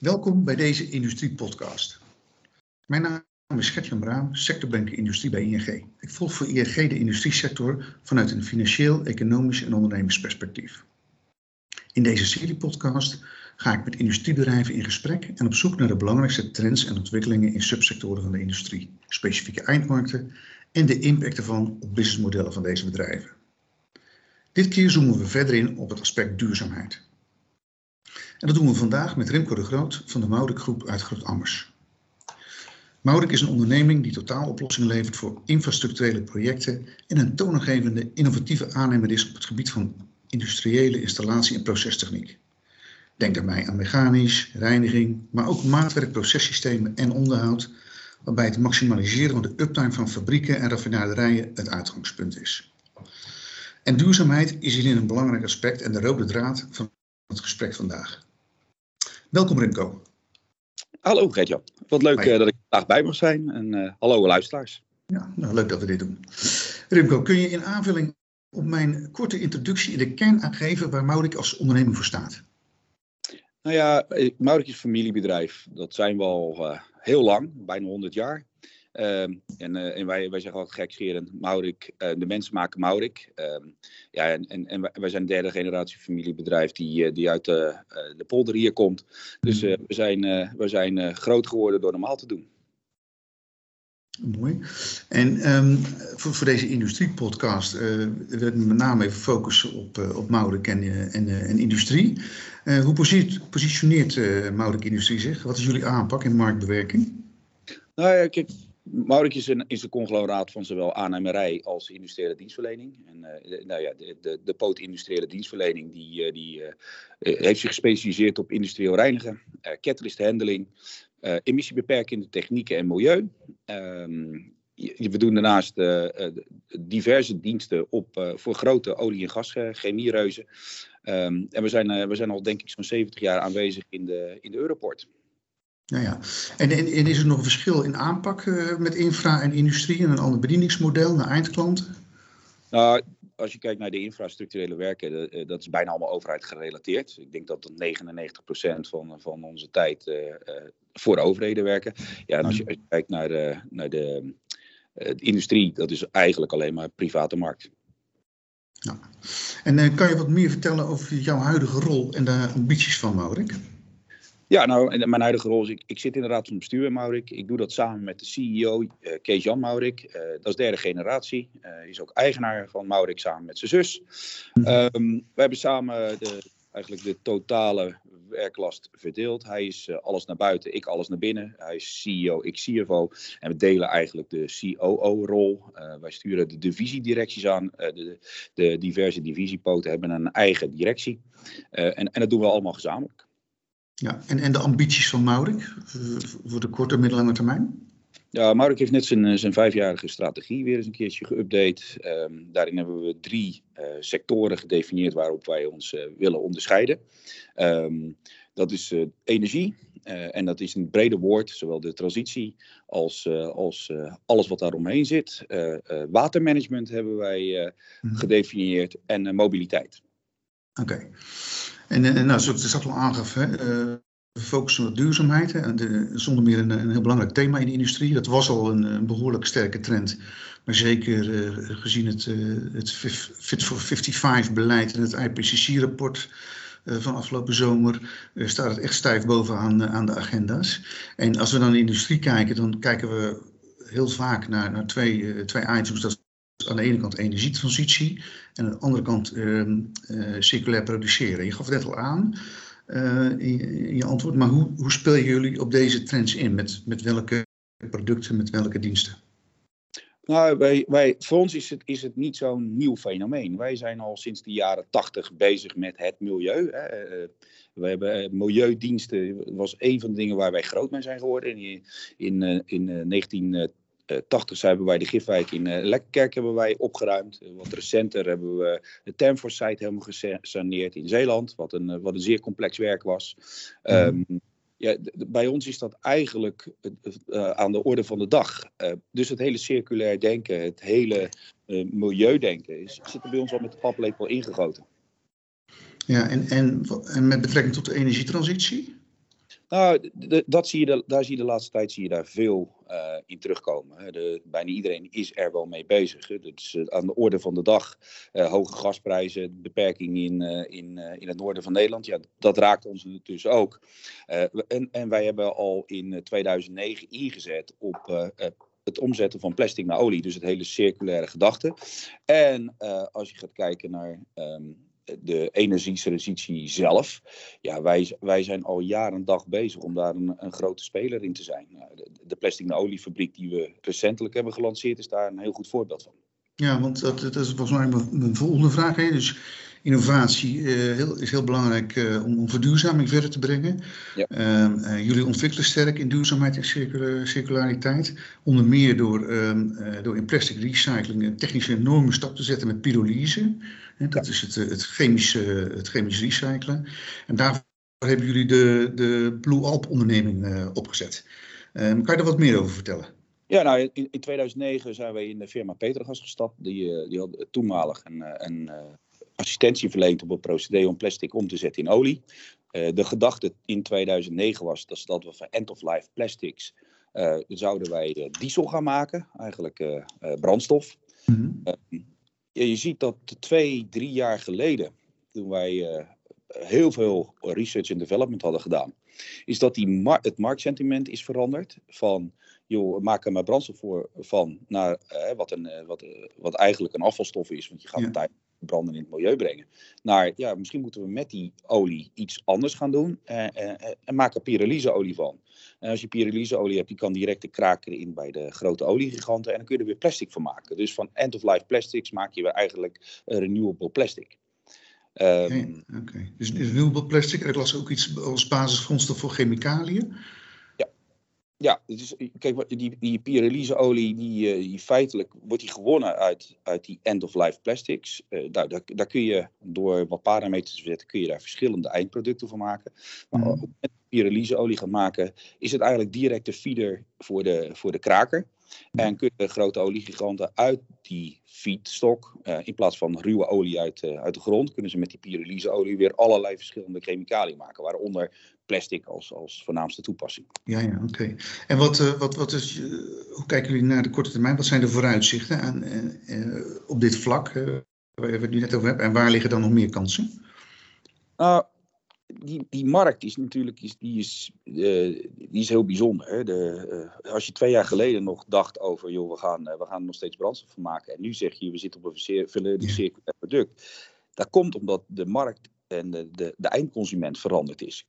Welkom bij deze Industriepodcast. Mijn naam is Gertjan Braam, sectorbanker industrie bij ING. Ik volg voor ING de industriesector vanuit een financieel, economisch en ondernemersperspectief. In deze serie podcast ga ik met industriebedrijven in gesprek en op zoek naar de belangrijkste trends en ontwikkelingen in subsectoren van de industrie, specifieke eindmarkten en de impact ervan op businessmodellen van deze bedrijven. Dit keer zoomen we verder in op het aspect duurzaamheid. En dat doen we vandaag met Remco de Groot van de Maurik Groep uit Groot-Ammers. Maurik is een onderneming die totaaloplossingen levert voor infrastructurele projecten en een toonaangevende innovatieve aannemer is op het gebied van industriële installatie en procestechniek. Denk daarbij aan mechanisch, reiniging, maar ook maatwerk, processystemen en onderhoud, waarbij het maximaliseren van de uptime van fabrieken en raffinaderijen het uitgangspunt is. En duurzaamheid is hierin een belangrijk aspect en de rode draad van het gesprek vandaag. Welkom Remco. Hallo Gertjan, wat leuk uh, dat ik vandaag bij mag zijn en uh, hallo luisteraars. Ja, nou leuk dat we dit doen. Remco, kun je in aanvulling op mijn korte introductie in de kern aangeven waar Maurik als onderneming voor staat? Nou ja, Maurik is familiebedrijf. Dat zijn we al uh, heel lang, bijna 100 jaar. Ehm, en, uh, en wij, wij zeggen altijd gekscherend, Maurik, uh, de mensen maken Maurik. Ehm, ja, en, en, en wij zijn derde generatie familiebedrijf die, uh, die uit de, de polder hier komt. Dus we zijn, we zijn groot geworden door normaal te doen. Mooi. En um, voor, voor, deze industriepodcast uh, wil ik met name even focussen op, uh, op Maurik en, uh, en, en, industrie. hoe positioneert uh, Maurik Industrie zich? Wat is jullie aanpak in marktbewerking? Nou ja, kijk, Maurik is een, een conglomeraat van zowel aannemerij als industriële dienstverlening. En uh, nou ja, de, de, de poot industriële dienstverlening die, uh, die uh, heeft zich gespecialiseerd op industrieel reinigen, catalyst handling, emissiebeperkende technieken en milieu. Um, we doen daarnaast diverse diensten op, voor grote olie- en gaschemiereuzen. Um, en we zijn, we zijn al denk ik zo'n 70 jaar aanwezig in de, in de Europort. Ja, ja. En, en, en, is er nog een verschil in aanpak uh, met infra en industrie en een ander bedieningsmodel naar eindklanten? Nou, als je kijkt naar de infrastructurele werken, de, uh, dat is bijna allemaal overheid gerelateerd. Ik denk dat 99% van, van onze tijd uh, voor de overheden werken. Ja, en als je, als je kijkt naar naar de, de, industrie, dat is eigenlijk alleen maar private markt. Ja. En kan je wat meer vertellen over jouw huidige rol en de ambities van Maurik? Ja, nou, mijn huidige rol is, ik, ik zit in de raad van bestuur, Maurik. Ik doe dat samen met de CEO, uh, Kees-Jan Maurik. Uh, dat is derde generatie. Uh, is ook eigenaar van Maurik samen met zijn zus. Um, we hebben samen de, eigenlijk de totale werklast verdeeld. Hij is alles naar buiten, ik alles naar binnen. Hij is CEO, ik CFO. En we delen eigenlijk de COO-rol. Uh, wij sturen de divisiedirecties aan. Uh, de, de, diverse divisiepoten hebben een eigen directie. en, en dat doen we allemaal gezamenlijk. Ja, en, en de ambities van Maurik voor de korte en middellange termijn? Ja, Maurik heeft net zijn, zijn vijfjarige strategie weer eens een keertje geüpdate. Um, daarin hebben we drie uh, sectoren gedefinieerd waarop wij ons uh, willen onderscheiden. Um, dat is uh, energie, en dat is een brede woord, zowel de transitie als, als alles wat daaromheen zit. watermanagement hebben wij mm. gedefinieerd en mobiliteit. Oké. Okay. En, en nou, zoals ik al aangaf, hè, we focussen op duurzaamheid. De, zonder meer een, een, heel belangrijk thema in de industrie. Dat was al een, behoorlijk sterke trend. Maar zeker uh, gezien het, het Fit for 55 beleid en het IPCC-rapport van afgelopen zomer staat het echt stijf bovenaan aan de agenda's. En als we dan naar de industrie kijken, dan kijken we heel vaak naar, naar twee, twee items. Dat aan de ene kant energietransitie en aan de andere kant uh, uh, circulair produceren. Je gaf het net al aan uh, in, je antwoord, maar hoe, hoe spelen jullie op deze trends in? Met, met welke producten, met welke diensten? Nou, wij, wij, voor ons is het, is het niet zo'n nieuw fenomeen. Wij zijn al sinds de jaren tachtig bezig met het milieu. Hè. We hebben milieudiensten, was een van de dingen waar wij groot mee zijn geworden. In, in, in 19 80 hebben wij de Gifwijk in uh, Lekkerkerk hebben wij opgeruimd. Uh, wat recenter hebben we de Temfort-site helemaal gesaneerd in Zeeland, wat een, uh, wat een zeer complex werk was. Um, ja, bij ons is dat eigenlijk aan de orde van de dag. dus het hele circulair denken, het hele milieudenken, is, zit er bij ons al met de paplepel ingegoten. Ja, en, en, en met betrekking tot de energietransitie? Nou, dat zie je de, daar zie je de laatste tijd zie je daar veel uh, in terugkomen. De, bijna iedereen is er wel mee bezig. Hè. Dat is uh, aan de orde van de dag. Uh, hoge gasprijzen, beperking in, in, in het noorden van Nederland. Ja, dat raakt ons dus ook. En, en, wij hebben al in 2009 ingezet op het omzetten van plastic naar olie. Dus het hele circulaire gedachte. En als je gaat kijken naar um, de energietransitie zelf. Ja, wij, wij zijn al jaren en dag bezig om daar een, een grote speler in te zijn. Nou, de, de plastic naar oliefabriek die we recentelijk hebben gelanceerd is daar een heel goed voorbeeld van. Ja, want dat, dat is volgens mij mijn volgende vraag. Hè? Dus innovatie uh, heel, is heel belangrijk uh, om, om, verduurzaming verder te brengen. Ja. Uh, jullie ontwikkelen sterk in duurzaamheid en circulariteit. Onder meer door, ehm, door in plastic recycling een technische enorme stap te zetten met pyrolyse. Dat is het, het, chemische, het chemisch recyclen. En daarvoor hebben jullie de, de Blue Alp onderneming opgezet. Ehm, kan je daar wat meer over vertellen? Ja, nou, in, in 2009 zijn wij in de firma Petergas gestapt. Die, die had toenmalig een, een assistentie verleend op het procedé om plastic om te zetten in olie. Uh, de gedachte in 2009 was dat, dat we van end-of-life plastics uh, zouden wij diesel gaan maken, eigenlijk brandstof. Mm -hmm. Ja, je ziet dat twee, drie jaar geleden, toen wij heel veel research en development hadden gedaan, is dat die mar het marktsentiment is veranderd van joh, we maken maar brandstof voor, van naar wat, een, wat, wat eigenlijk een afvalstof is, want je gaat ja. een tijd branden in het milieu brengen. Naar, ja, misschien moeten we met die olie iets anders gaan doen eh, eh, eh en maken pyrolyseolie van. En als je pyrolyseolie hebt, die kan direct de kraken in bij de grote oliegiganten en dan kun je er weer plastic van maken. Dus van end-of-life plastics maak je weer eigenlijk renewable plastic. Um, Oké, okay. dus renewable plastic, ik las ook iets als basisgrondstof voor chemicaliën. Ja, dus, kijk, die, die pyrolyseolie, die, die feitelijk wordt die gewonnen uit, uit die end-of-life plastics. Uh, daar, daar, daar, kun je door wat parameters te zetten, kun je daar verschillende eindproducten van maken. Maar mm. gaan maken, is het eigenlijk direct de feeder voor de, voor de kraker. En kunnen grote oliegiganten uit die feedstock, uh, in plaats van ruwe olie uit, uh, uit de grond, kunnen ze met die pyrolyseolie weer allerlei verschillende chemicaliën maken. Waaronder plastic als, als voornaamste toepassing. Ja, ja oké. En wat, uh, wat, wat is, hoe kijken jullie naar de korte termijn? Wat zijn de vooruitzichten aan, op dit vlak, waar we het nu net over hebben? En waar liggen dan nog meer kansen? Nou, die, die markt is natuurlijk is, die is, uh, die is heel bijzonder. Hè? De, uh, als je twee jaar geleden nog dacht over, joh, we gaan, uh, we gaan nog steeds brandstof van maken. En nu zeg je, we zitten op een circulair product. Dat komt omdat de markt en de, de, de eindconsument veranderd is.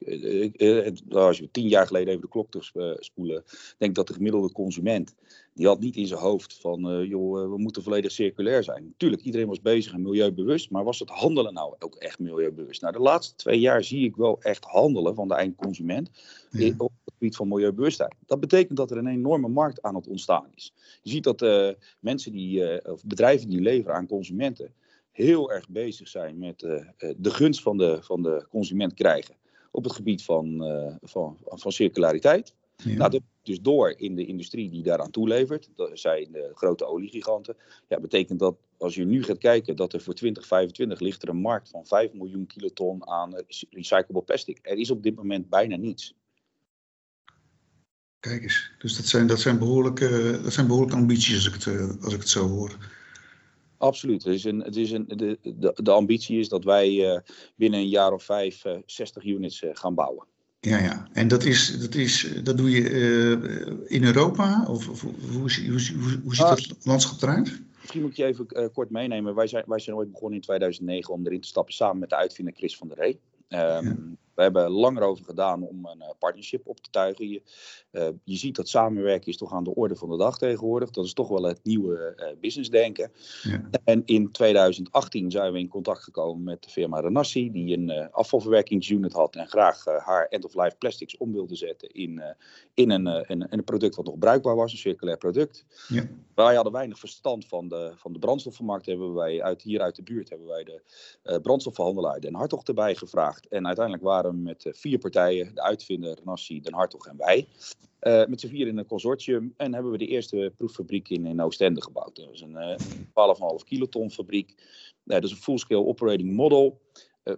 als je tien jaar geleden even de klok terugspoelen, denk dat de gemiddelde consument, die had niet in zijn hoofd van, joh, we moeten volledig circulair zijn. Natuurlijk, iedereen was bezig en milieubewust, maar was het handelen nou ook echt milieubewust? Nou, de laatste twee jaar zie ik wel echt handelen van de eindconsument ja. op het gebied van milieubewustheid. Dat betekent dat er een enorme markt aan het ontstaan is. Je ziet dat mensen die, of bedrijven die leveren aan consumenten, heel erg bezig zijn met uh, de gunst van de, van de consument krijgen op het gebied van, uh, van, van circulariteit. Ja. Nou, dat dus door in de industrie die daaraan toelevert, dat zijn de grote oliegiganten. Ja, betekent dat als je nu gaat kijken dat er voor 2025 ligt er een markt van 5 miljoen kiloton aan recyclable plastic. Er is op dit moment bijna niets. Kijk eens, dus dat zijn, dat zijn, behoorlijke, dat zijn behoorlijke ambities als ik het, als ik het zo hoor. Absoluut. Het is een, het is een, de, de, de ambitie is dat wij uh, binnen een jaar of vijf uh, 60 units uh, gaan bouwen. Ja, ja. En dat, is, dat, is, dat doe je in Europa? Of, of hoe, hoe, hoe, hoe, ziet ah. dat landschap eruit? Misschien moet je even kort meenemen. Wij zijn, wij zijn ooit begonnen in 2009 om erin te stappen samen met de uitvinder Chris van der Ree. Um, ja. We hebben langer over gedaan om een uh, partnership op te tuigen. Je, uh, je ziet dat samenwerken is toch aan de orde van de dag tegenwoordig. Dat is toch wel het nieuwe uh, businessdenken. Ja. En in 2018 zijn we in contact gekomen met de firma Renassi, die een afvalverwerkingsunit had en graag haar end-of-life plastics om wilde zetten in, in, een, in, een product wat nog bruikbaar was, een circulair product. Ja. Wij hadden weinig verstand van de, van de brandstoffenmarkt. Hebben wij uit, hier uit de buurt hebben wij de brandstofverhandelaar Den Hartog erbij gevraagd. En uiteindelijk waren met eh, vier partijen, de uitvinder, Nassi, Den Hartog en wij. Uh, met z'n vier in een consortium en hebben we de eerste proeffabriek in, in Oostende gebouwd. Dat is een uh, 12,5 kiloton fabriek. Dat is een full-scale operating model.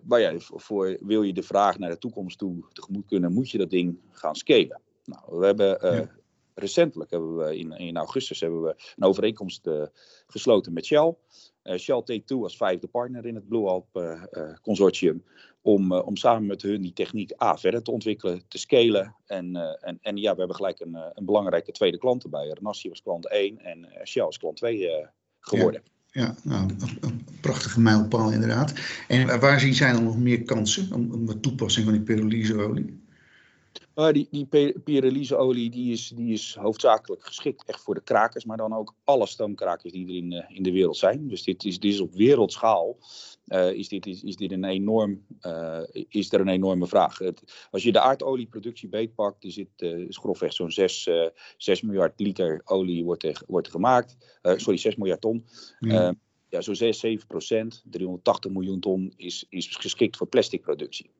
Maar ja, voor, wil je de vraag naar de toekomst toe tegemoet kunnen, moet je dat ding gaan scalen. Nou, we hebben ja. recentelijk hebben we in, in augustus hebben we een overeenkomst gesloten met Shell. Shell Take-Two als vijfde partner in het Blue Alp consortium om, om samen met hun die techniek A verder te ontwikkelen, te scalen. En, en, en ja, we hebben gelijk een, een belangrijke tweede klant erbij. Renassi was klant 1 en Shell is klant 2 geworden. Ja, ja nou, een, prachtige mijlpaal inderdaad. En waar zien zij dan nog meer kansen om, om de toepassing van die pyrolyseolie? Uh, die die pyrolyseolie die is, die is hoofdzakelijk geschikt echt voor de krakers, maar dan ook alle stoomkrakers die er in, uh, in de wereld zijn. Dus dit is, dit is op wereldschaal uh, is, dit, is, is, dit een enorm, is er een enorme vraag. Het, als je de aardolieproductie beetpakt, er zit is grofweg zo'n 6, 6 miljard liter olie wordt er, wordt er gemaakt. sorry, 6 miljard ton. Ja, ja zo'n 6, 7 procent, 380 miljoen ton, is, is geschikt voor plasticproductie.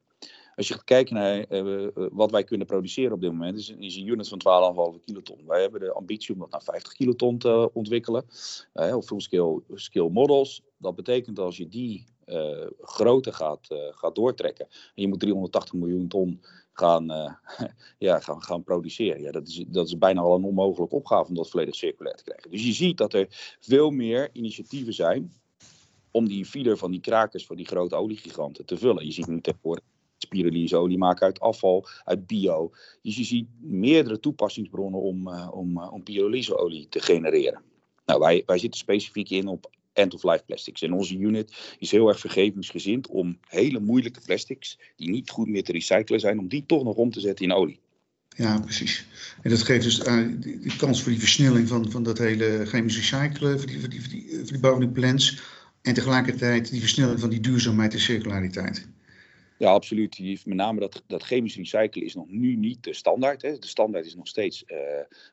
Als je gaat kijken naar uh, wat wij kunnen produceren op dit moment, is, is een unit van 12,5 kiloton. Wij hebben de ambitie om dat naar 50 kiloton te ontwikkelen. Uh, of full-scale scale models. Dat betekent als je die uh, grootte gaat, gaat doortrekken. En je moet 380 miljoen ton gaan, ja, gaan, gaan produceren. Ja, dat, is, dat is bijna al een onmogelijke opgave om dat volledig circulair te krijgen. Dus je ziet dat er veel meer initiatieven zijn om die feeder van die krakers van die grote oliegiganten te vullen. Je ziet nu tegenwoordig spiruliseolie maken uit afval, uit bio. Dus je ziet meerdere toepassingsbronnen om, uh, om, uh, om pyrolyseolie te genereren. Nou, wij, wij zitten specifiek in op end-of-life plastics. En onze unit is heel erg vergevingsgezind om hele moeilijke plastics, die niet goed meer te recyclen zijn, om die toch nog om te zetten in olie. Ja, precies. En dat geeft dus uh, de kans voor die versnelling van, van dat hele chemisch recyclen, voor die, voor die, voor die, van die plants. En tegelijkertijd die versnelling van die duurzaamheid en circulariteit. Ja, absoluut. Met name dat, dat chemisch recyclen is nog nu niet de standaard. Hè. De standaard is nog steeds uh,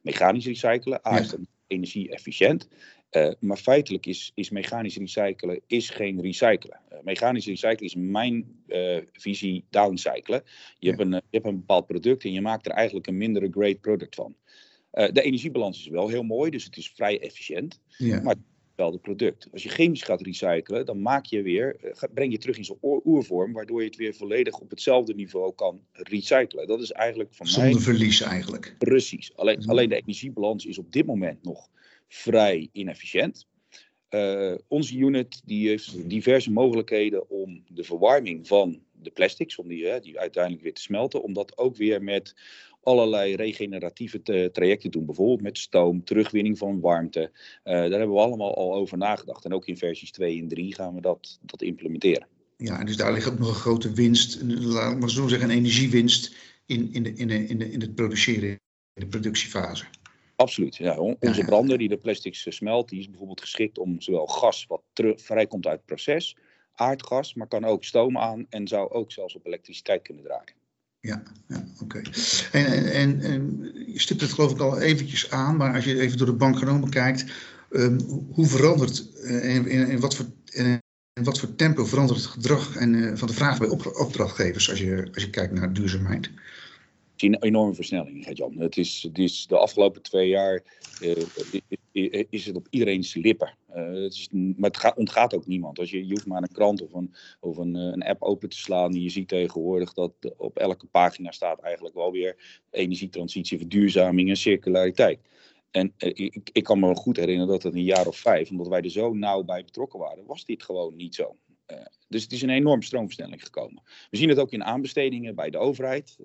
mechanisch recyclen. A, is dan energie-efficiënt. Uh, maar feitelijk is, is mechanisch recyclen is geen recyclen. Uh, mechanisch recyclen is mijn uh, visie downcyclen. Je, ja. hebt een, je hebt een bepaald product en je maakt er eigenlijk een mindere great product van. de energiebalans is wel heel mooi, dus het is vrij efficiënt. Ja. Maar product. Als je chemisch gaat recyclen, dan maak je weer, eh, breng je terug in zijn oervorm, waardoor je het weer volledig op hetzelfde niveau kan recyclen. Dat is eigenlijk van Zonder mij... verlies eigenlijk. Precies. Alleen, alleen de energiebalans is op dit moment nog vrij inefficiënt. Uh, onze unit die heeft diverse mogelijkheden om de verwarming van de plastics, om die, hè, die uiteindelijk weer te smelten, om dat ook weer met allerlei regeneratieve trajecten doen. Bijvoorbeeld met stoom, terugwinning van warmte. Uh, daar hebben we allemaal al over nagedacht. En ook in versies 2 en 3 gaan we dat, dat implementeren. Ja, dus daar ligt ook nog een grote winst, laat maar zo zeggen, een energiewinst in, in, de, in, de, in, de, in het produceren, in de productiefase. Absoluut. Ja, onze brander die de plastics eh, smelt, die is bijvoorbeeld geschikt om zowel gas wat terug, vrijkomt uit het proces, aardgas, maar kan ook stoom aan en zou ook zelfs op elektriciteit kunnen draaien. Ja, ja oké. En, en, en, je stipt het geloof ik al eventjes aan, maar als je even door de bank genomen kijkt, um, hoe verandert uh, en, in wat voor, in wat voor tempo verandert het gedrag en, uh, van de vraag bij op, opdrachtgevers als je, als je kijkt naar duurzaamheid? Een enorme versnelling, Jan. Het is, de afgelopen twee jaar uh, is het op iedereen's lippen. Uh, het is, maar het gaat, ontgaat ook niemand. Als je, je hoeft maar een krant of, een, een, een app open te slaan. Je ziet tegenwoordig dat op elke pagina staat eigenlijk wel weer energietransitie, verduurzaming en circulariteit. En ik, ik kan me goed herinneren dat het een jaar of vijf, omdat wij er zo nauw bij betrokken waren, was dit gewoon niet zo. Dus het is een enorme stroomversnelling gekomen. We zien het ook in aanbestedingen bij de overheid.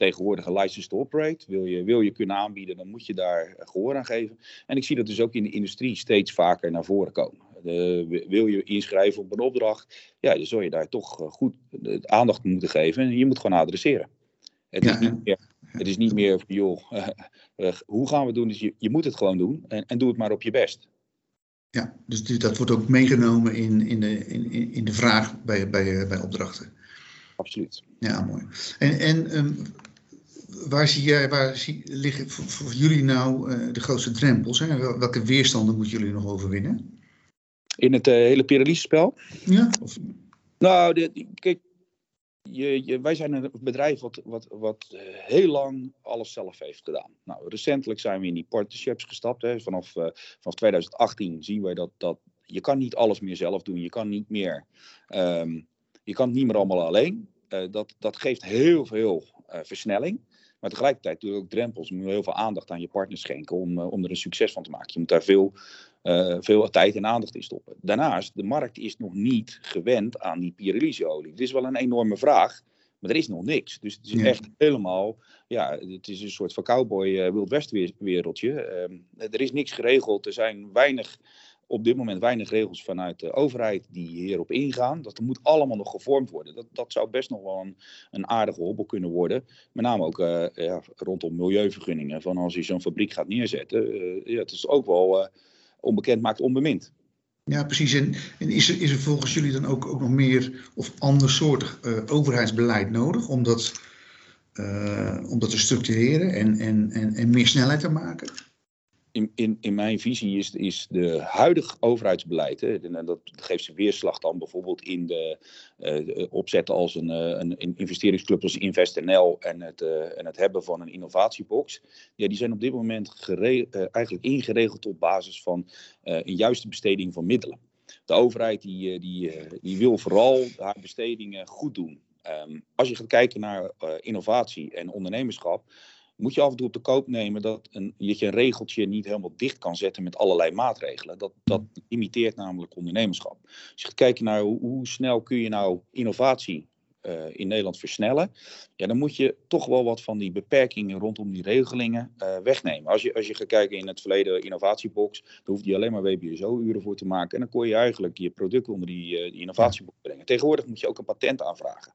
Tegenwoordig een license to operate. Wil je, wil je kunnen aanbieden, dan moet je daar gehoor aan geven. En ik zie dat dus ook in de industrie steeds vaker naar voren komen. De, wil je inschrijven op een opdracht, ja, dan zul je daar toch eh, goed aandacht moeten geven. En je moet gewoon adresseren. Het, is, niet meer, het is niet meer, joh, uh, hoe gaan we het doen? Dus je, je moet het gewoon doen en, en doe het maar op je best. Ja, dus dat wordt ook meegenomen in, in, de, in, in de vraag bij, bij, bij opdrachten. Absoluut. Ja, mooi. En, en um, waar zie jij, waar zie, liggen voor, voor jullie nou uh, de grootste drempels? Hè? Welke weerstanden moeten jullie nog overwinnen? In het uh, hele Pyralyse-spel? Ja. Of... Nou, de, kijk, je, je, wij zijn een bedrijf wat, wat, wat uh, heel lang alles zelf heeft gedaan. Nou, recentelijk zijn we in die partnerships gestapt. Hè. Vanaf, vanaf 2018 zien wij dat, dat je kan niet alles meer zelf doen. Je kan niet meer um, je kan het niet meer allemaal alleen. dat, dat geeft heel veel versnelling. Maar tegelijkertijd natuurlijk ook drempels. Je moet heel veel aandacht aan je partner schenken om, om er een succes van te maken. Je moet daar veel, veel tijd en aandacht in stoppen. Daarnaast, de markt is nog niet gewend aan die Pirelli-olie. Het is wel een enorme vraag. Maar er is nog niks. Dus het is echt helemaal, ja, het is een soort van cowboy uh, Wild West wereldje. Ehm, er is niks geregeld. Er zijn weinig, op dit moment weinig regels vanuit de overheid die hierop ingaan. Dat moet allemaal nog gevormd worden. Dat, dat zou best nog wel een, een aardige hobbel kunnen worden. Met name ook uh, ja, rondom milieuvergunningen. Van als je zo'n fabriek gaat neerzetten. Uh, ja, het is ook wel onbekend maakt onbemind. Ja, precies. En, is, er, is er volgens jullie dan ook, ook nog meer of andersoortig uh, overheidsbeleid nodig om dat, om dat te structureren en, en, en, en meer snelheid te maken? In, in, in mijn visie is, is de huidige overheidsbeleid, hè, en dat geeft ze weerslag dan bijvoorbeeld in de uh, opzetten als een, uh, een, investeringsclub als InvestNL en het, uh, en het hebben van een innovatiebox. Ja, die zijn op dit moment eigenlijk ingeregeld op basis van een juiste besteding van middelen. De overheid die, die, die wil vooral haar bestedingen goed doen. Um, als je gaat kijken naar innovatie en ondernemerschap, moet je af en toe op de koop nemen dat, een, dat je een regeltje niet helemaal dicht kan zetten met allerlei maatregelen. Dat, dat imiteert namelijk ondernemerschap. Als je gaat kijken naar hoe, hoe snel kun je nou innovatie uh, in Nederland versnellen, ja, dan moet je toch wel wat van die beperkingen rondom die regelingen uh, wegnemen. Als je, als je gaat kijken in het verleden innovatiebox, dan hoefde je alleen maar WBSO-uren voor te maken. En dan kon je eigenlijk je product onder die, uh, die innovatiebox brengen. Tegenwoordig moet je ook een patent aanvragen.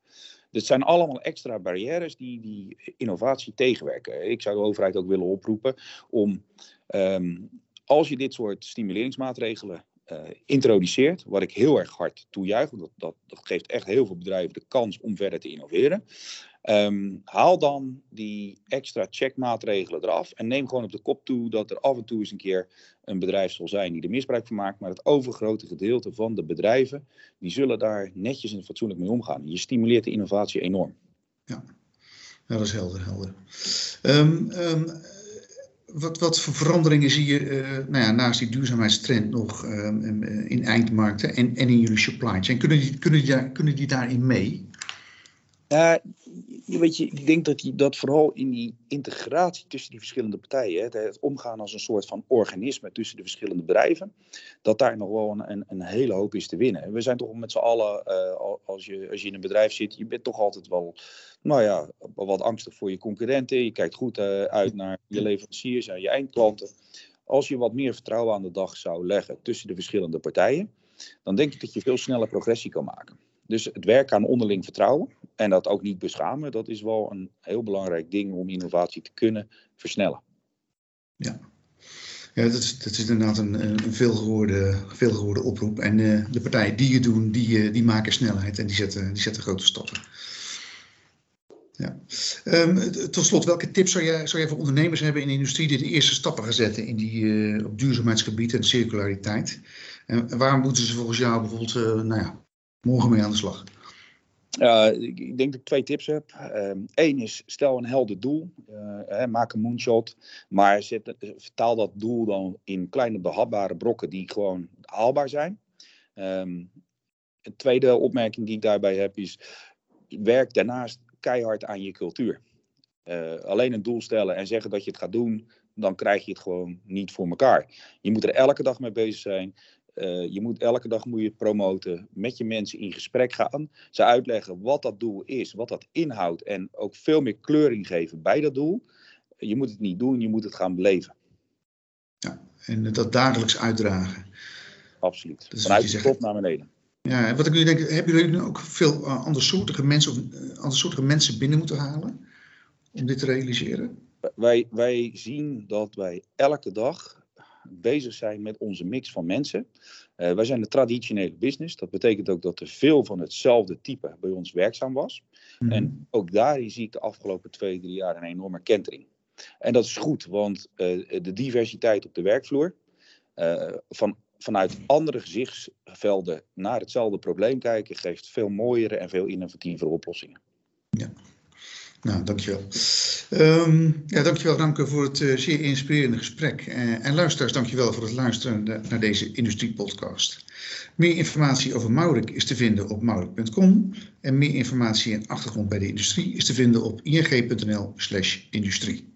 Dit zijn allemaal extra barrières die, die innovatie tegenwerken. Ik zou de overheid ook willen oproepen om, um, als je dit soort stimuleringsmaatregelen uh, introduceert, wat ik heel erg hard toejuich, want dat, geeft echt heel veel bedrijven de kans om verder te innoveren. Um, haal dan die extra checkmaatregelen eraf en neem gewoon op de kop toe dat er af en toe eens een keer een bedrijf zal zijn die er misbruik van maakt, maar het overgrote gedeelte van de bedrijven, die zullen daar netjes en fatsoenlijk mee omgaan. Je stimuleert de innovatie enorm. Ja, dat is helder. helder. Um, um, wat, wat voor veranderingen zie je uh, nou ja, naast die duurzaamheidstrend nog uh, in eindmarkten en, en in jullie supply chain? Kunnen kunnen die, kunnen die daarin mee? Weet je, ik denk dat die, dat vooral in die integratie tussen die verschillende partijen, het, het, omgaan als een soort van organisme tussen de verschillende bedrijven, dat daar nog wel een, een, hele hoop is te winnen. We zijn toch met z'n allen, uh, als, je, als je in een bedrijf zit, je bent toch altijd wel, nou ja, wat angstig voor je concurrenten. Je kijkt goed uh, uit naar je leveranciers en je eindklanten. Als je wat meer vertrouwen aan de dag zou leggen tussen de verschillende partijen, dan denk ik dat je veel sneller progressie kan maken. Dus het werken aan onderling vertrouwen en dat ook niet beschamen, dat is wel een heel belangrijk ding om innovatie te kunnen versnellen. Ja, ja dat, is, is inderdaad een, een veelgehoorde, veelgehoorde oproep. En uh, de partijen die het doen, die, uh, die maken snelheid en die zetten, die grote stappen. Ja. Um, tot slot, welke tips zou jij, zou voor ondernemers hebben in de industrie die de eerste stappen gaan zetten in die, uh, op duurzaamheidsgebied en circulariteit? En waar moeten ze volgens jou bijvoorbeeld nou ja, morgen mee aan de slag? Uh, ik denk dat ik twee tips heb. Eén uh, is, stel een helder doel. Uh, maak een moonshot. Maar zet, vertaal dat doel dan in kleine behapbare brokken die gewoon haalbaar zijn. Um, een tweede opmerking die ik daarbij heb is, werk daarnaast keihard aan je cultuur. Uh, alleen een doel stellen en zeggen dat je het gaat doen, dan krijg je het gewoon niet voor elkaar. Je moet er elke dag mee bezig zijn. Uh, je moet elke dag moet je promoten, met je mensen in gesprek gaan, ze uitleggen wat dat doel is, wat dat inhoudt en ook veel meer kleuring geven bij dat doel. Je moet het niet doen, je moet het gaan beleven. Ja, en dat dagelijks uitdragen. Absoluut. Vanuit de top naar beneden. Ja, en wat ik nu denk, hebben jullie nu ook veel uh, andersoortige mensen of uh, andersoortige mensen binnen moeten halen om dit te realiseren? Wij, wij zien dat wij elke dag bezig zijn met onze mix van mensen. Uh, wij zijn een traditionele business. Dat betekent ook dat er veel van hetzelfde type bij ons werkzaam was. Mm. En ook daarin zie ik de afgelopen twee, drie jaar een enorme kentering. En dat is goed, want uh, de diversiteit op de werkvloer, uh, van, vanuit andere gezichtsvelden naar hetzelfde probleem kijken, geeft veel mooiere en veel innovatievere oplossingen. Nou, dankjewel. Um, ja, dankjewel Ramke voor het uh, zeer inspirerende gesprek. Uh, en luisteraars, dankjewel voor het luisteren naar deze industriepodcast. Meer informatie over Maurik is te vinden op maurik.com. En meer informatie en achtergrond bij de industrie is te vinden op ing.nl industrie.